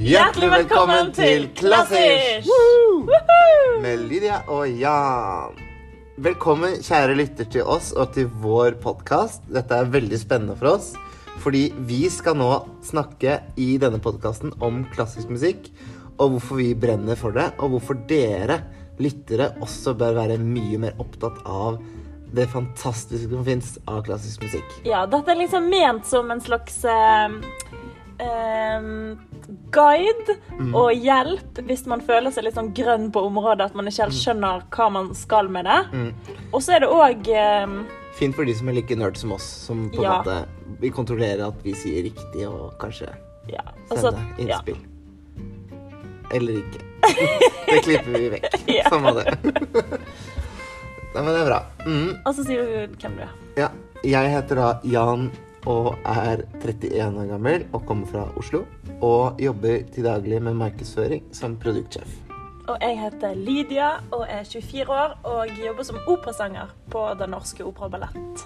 Hjertelig velkommen til Klassisk! Med Lydia og Jan. Velkommen, kjære lytter, til oss og til vår podkast. Dette er veldig spennende for oss, fordi vi skal nå snakke i denne podkasten om klassisk musikk, og hvorfor vi brenner for det, og hvorfor dere lyttere også bør være mye mer opptatt av det fantastiske som fins av klassisk musikk. Ja, dette er liksom ment som en slags eh, eh, guide Mm. og hjelp hvis man føler seg litt sånn grønn på området, at man ikke helt skjønner hva man skal med det. Mm. Og så er det òg eh, Fint for de som er like nerd som oss, som på en Ja. måte vil kontrollere at vi sier riktig, og kanskje ja, sende innspill. ja. Eller ikke. Det klipper vi vekk. Ja. Samme det. Nei, men det er bra. Mm, Og så sier du hvem du er. ja. Jeg heter da Jan og er 31 år gammel og kommer fra Oslo. Og jobber til daglig med markedsføring som produktsjef. Og jeg heter Lydia og er 24 år og jobber som operasanger på Den Norske Opera og Ballett.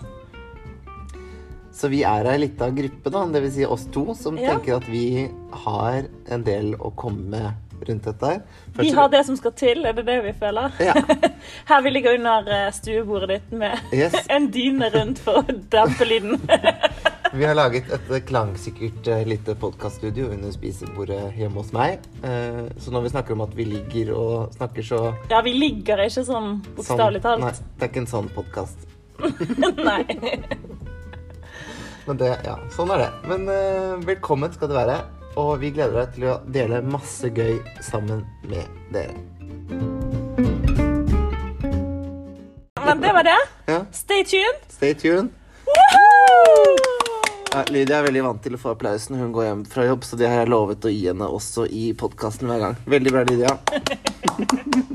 Så vi er ei lita gruppe, da, dvs. Si oss to, som Ja. tenker at vi har en del å komme med rundt dette her. Vi har det som skal til, er det det vi føler? Ja. Her vi ligger under eh, stuebordet ditt med Yes. en dyne rundt for å dempe lyden. Vi har laget et klangsikkert eh, lite podkaststudio under spisebordet hjemme hos meg. Eh, Så når vi snakker om at vi ligger og snakker så Ja, vi ligger ikke sånn bokstavelig talt. Nei, det er ikke en sånn podkast. Nei. Men det, ja, sånn er det. Men eh, velkommen skal du være. Og vi gleder deg til å dele masse gøy sammen med dere. Men det var det. Ja, Stay tuned. Stay tuned. Ja, Lydia er veldig vant til å få applaus når hun går hjem fra jobb, så det har jeg lovet å gi henne også i podkasten hver gang. Veldig bra, Lydia.